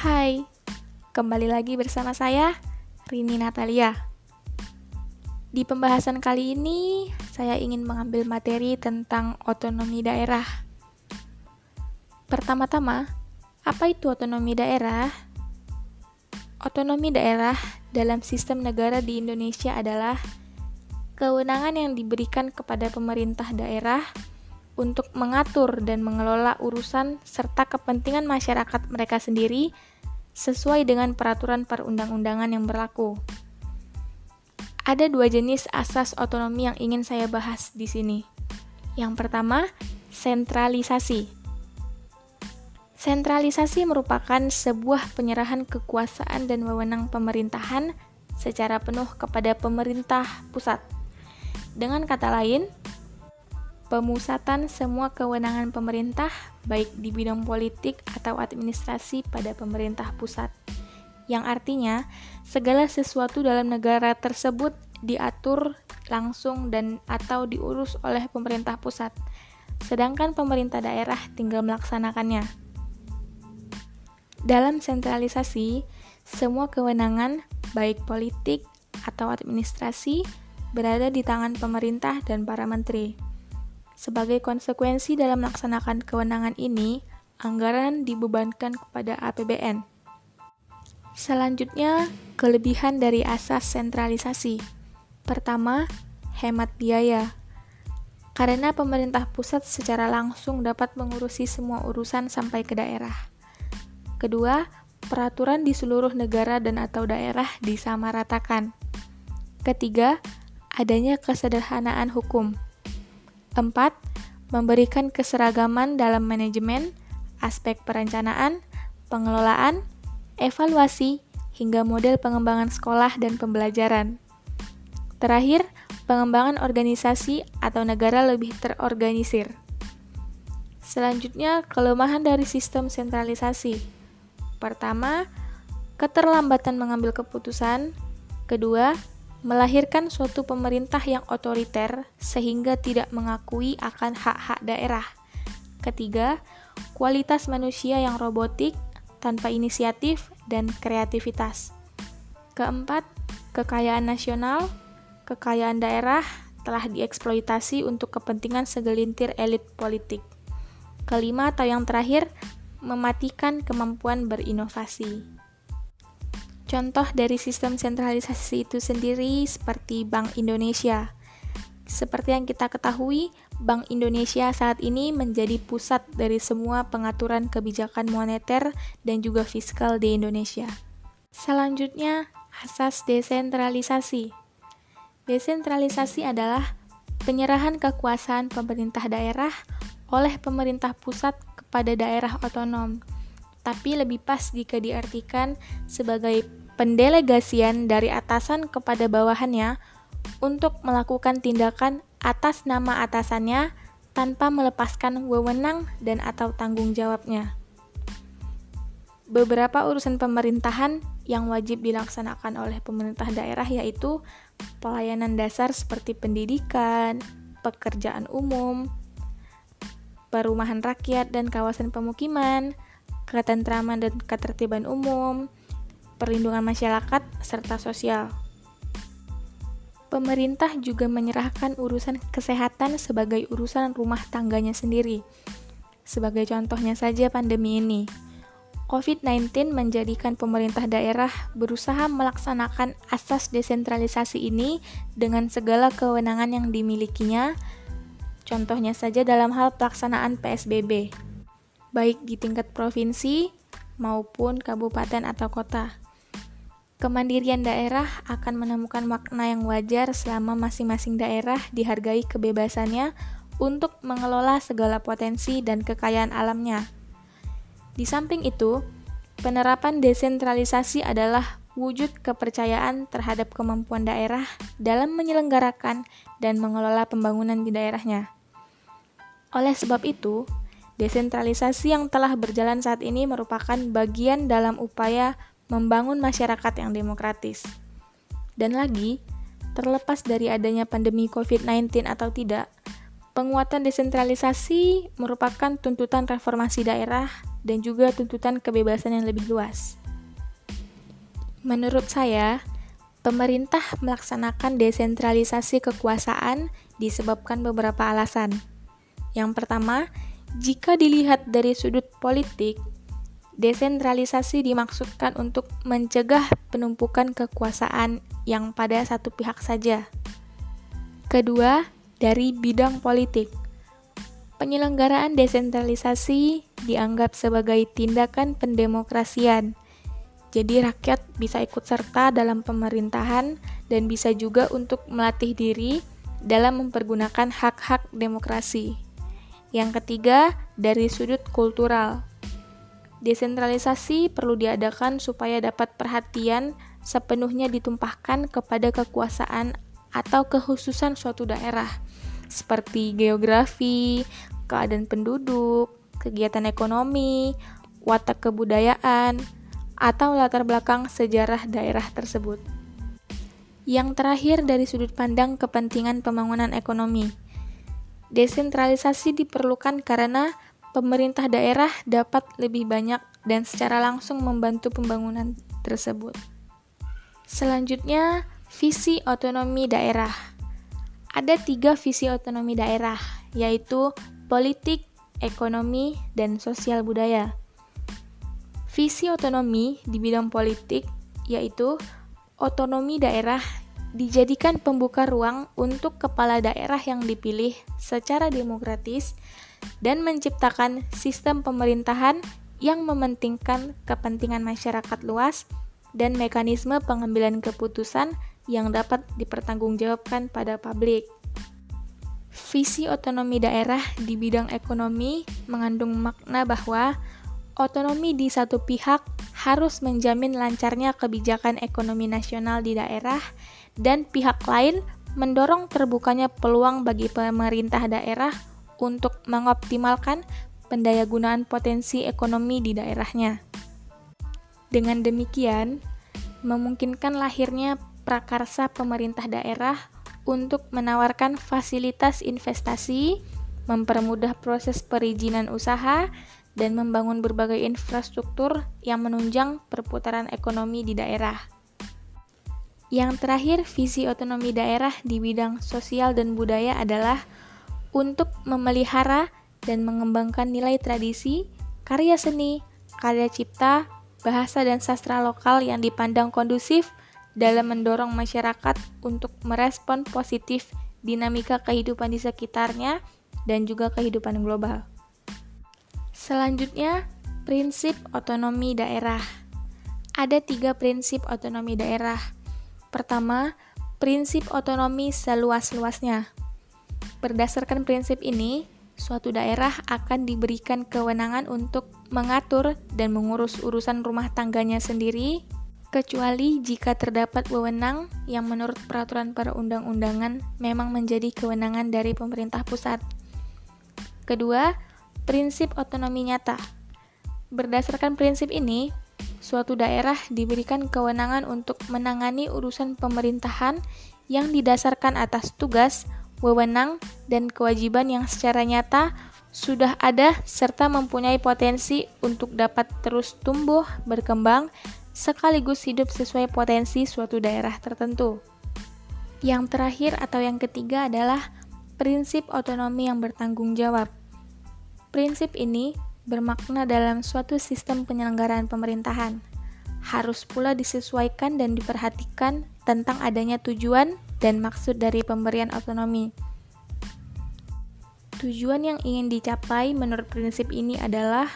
Hai, kembali lagi bersama saya, Rini Natalia. Di pembahasan kali ini, saya ingin mengambil materi tentang otonomi daerah. Pertama-tama, apa itu otonomi daerah? Otonomi daerah dalam sistem negara di Indonesia adalah kewenangan yang diberikan kepada pemerintah daerah untuk mengatur dan mengelola urusan serta kepentingan masyarakat mereka sendiri sesuai dengan peraturan perundang-undangan yang berlaku. Ada dua jenis asas otonomi yang ingin saya bahas di sini. Yang pertama, sentralisasi. Sentralisasi merupakan sebuah penyerahan kekuasaan dan wewenang pemerintahan secara penuh kepada pemerintah pusat. Dengan kata lain, pemusatan semua kewenangan pemerintah, baik di bidang politik atau administrasi, pada pemerintah pusat, yang artinya segala sesuatu dalam negara tersebut diatur langsung dan atau diurus oleh pemerintah pusat, sedangkan pemerintah daerah tinggal melaksanakannya. Dalam sentralisasi, semua kewenangan, baik politik atau administrasi, berada di tangan pemerintah dan para menteri. Sebagai konsekuensi dalam melaksanakan kewenangan ini, anggaran dibebankan kepada APBN. Selanjutnya, kelebihan dari asas sentralisasi. Pertama, hemat biaya. Karena pemerintah pusat secara langsung dapat mengurusi semua urusan sampai ke daerah. Kedua, peraturan di seluruh negara dan atau daerah disamaratakan. Ketiga, adanya kesederhanaan hukum. 4. Memberikan keseragaman dalam manajemen, aspek perencanaan, pengelolaan, evaluasi, hingga model pengembangan sekolah dan pembelajaran. Terakhir, pengembangan organisasi atau negara lebih terorganisir. Selanjutnya, kelemahan dari sistem sentralisasi. Pertama, keterlambatan mengambil keputusan. Kedua, melahirkan suatu pemerintah yang otoriter sehingga tidak mengakui akan hak-hak daerah. Ketiga, kualitas manusia yang robotik tanpa inisiatif dan kreativitas. Keempat, kekayaan nasional, kekayaan daerah telah dieksploitasi untuk kepentingan segelintir elit politik. Kelima atau yang terakhir, mematikan kemampuan berinovasi. Contoh dari sistem sentralisasi itu sendiri seperti Bank Indonesia. Seperti yang kita ketahui, Bank Indonesia saat ini menjadi pusat dari semua pengaturan kebijakan moneter dan juga fiskal di Indonesia. Selanjutnya, asas desentralisasi. Desentralisasi adalah penyerahan kekuasaan pemerintah daerah oleh pemerintah pusat kepada daerah otonom, tapi lebih pas jika diartikan sebagai pendelegasian dari atasan kepada bawahannya untuk melakukan tindakan atas nama atasannya tanpa melepaskan wewenang dan atau tanggung jawabnya. Beberapa urusan pemerintahan yang wajib dilaksanakan oleh pemerintah daerah yaitu pelayanan dasar seperti pendidikan, pekerjaan umum, perumahan rakyat dan kawasan pemukiman, ketentraman dan ketertiban umum, perlindungan masyarakat, serta sosial. Pemerintah juga menyerahkan urusan kesehatan sebagai urusan rumah tangganya sendiri. Sebagai contohnya saja pandemi ini. COVID-19 menjadikan pemerintah daerah berusaha melaksanakan asas desentralisasi ini dengan segala kewenangan yang dimilikinya, contohnya saja dalam hal pelaksanaan PSBB, baik di tingkat provinsi maupun kabupaten atau kota. Kemandirian daerah akan menemukan makna yang wajar selama masing-masing daerah dihargai kebebasannya untuk mengelola segala potensi dan kekayaan alamnya. Di samping itu, penerapan desentralisasi adalah wujud kepercayaan terhadap kemampuan daerah dalam menyelenggarakan dan mengelola pembangunan di daerahnya. Oleh sebab itu, desentralisasi yang telah berjalan saat ini merupakan bagian dalam upaya membangun masyarakat yang demokratis. Dan lagi, terlepas dari adanya pandemi COVID-19 atau tidak, penguatan desentralisasi merupakan tuntutan reformasi daerah dan juga tuntutan kebebasan yang lebih luas. Menurut saya, pemerintah melaksanakan desentralisasi kekuasaan disebabkan beberapa alasan. Yang pertama, jika dilihat dari sudut politik, desentralisasi dimaksudkan untuk mencegah penumpukan kekuasaan yang pada satu pihak saja. Kedua, dari bidang politik. Penyelenggaraan desentralisasi dianggap sebagai tindakan pendemokrasian. Jadi rakyat bisa ikut serta dalam pemerintahan dan bisa juga untuk melatih diri dalam mempergunakan hak-hak demokrasi. Yang ketiga, dari sudut kultural. Desentralisasi perlu diadakan supaya dapat perhatian sepenuhnya ditumpahkan kepada kekuasaan atau kekhususan suatu daerah seperti geografi, keadaan penduduk, kegiatan ekonomi, watak kebudayaan, atau latar belakang sejarah daerah tersebut. Yang terakhir dari sudut pandang kepentingan pembangunan ekonomi. Desentralisasi diperlukan karena pemerintah daerah dapat lebih banyak dan secara langsung membantu pembangunan tersebut. Selanjutnya, visi otonomi daerah. Ada tiga visi otonomi daerah, yaitu politik, ekonomi, dan sosial budaya. Visi otonomi di bidang politik yaitu otonomi daerah dijadikan pembuka ruang untuk kepala daerah yang dipilih secara demokratis dan menciptakan sistem pemerintahan yang mementingkan kepentingan masyarakat luas dan mekanisme pengambilan keputusan yang dapat dipertanggungjawabkan pada publik. Visi otonomi daerah di bidang ekonomi mengandung makna bahwa otonomi di satu pihak harus menjamin lancarnya kebijakan ekonomi nasional di daerah dan pihak lain mendorong terbukanya peluang bagi pemerintah daerah untuk mengoptimalkan pendayagunaan potensi ekonomi di daerahnya. Dengan demikian, memungkinkan lahirnya prakarsa pemerintah daerah untuk menawarkan fasilitas investasi, mempermudah proses perizinan usaha, dan membangun berbagai infrastruktur yang menunjang perputaran ekonomi di daerah. Yang terakhir, visi otonomi daerah di bidang sosial dan budaya adalah untuk memelihara dan mengembangkan nilai tradisi, karya seni, karya cipta, bahasa dan sastra lokal yang dipandang kondusif dalam mendorong masyarakat untuk merespon positif dinamika kehidupan di sekitarnya dan juga kehidupan global. Selanjutnya, prinsip otonomi daerah. Ada tiga prinsip otonomi daerah. Pertama, prinsip otonomi seluas-luasnya. Berdasarkan prinsip ini, suatu daerah akan diberikan kewenangan untuk mengatur dan mengurus urusan rumah tangganya sendiri kecuali jika terdapat wewenang yang menurut peraturan perundang-undangan memang menjadi kewenangan dari pemerintah pusat. Kedua, prinsip otonomi nyata. Berdasarkan prinsip ini, suatu daerah diberikan kewenangan untuk menangani urusan pemerintahan yang didasarkan atas tugas, wewenang, dan kewajiban yang secara nyata sudah ada serta mempunyai potensi untuk dapat terus tumbuh, berkembang, sekaligus hidup sesuai potensi suatu daerah tertentu. Yang terakhir atau yang ketiga adalah prinsip otonomi yang bertanggung jawab. Prinsip ini bermakna dalam suatu sistem penyelenggaraan pemerintahan. Harus pula disesuaikan dan diperhatikan tentang adanya tujuan dan maksud dari pemberian otonomi. Tujuan yang ingin dicapai menurut prinsip ini adalah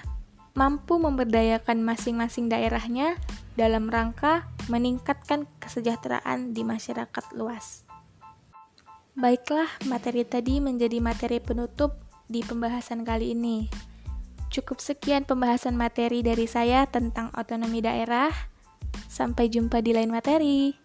mampu memberdayakan masing-masing daerahnya dalam rangka meningkatkan kesejahteraan di masyarakat luas. Baiklah, materi tadi menjadi materi penutup di pembahasan kali ini. Cukup sekian pembahasan materi dari saya tentang otonomi daerah. Sampai jumpa di lain materi.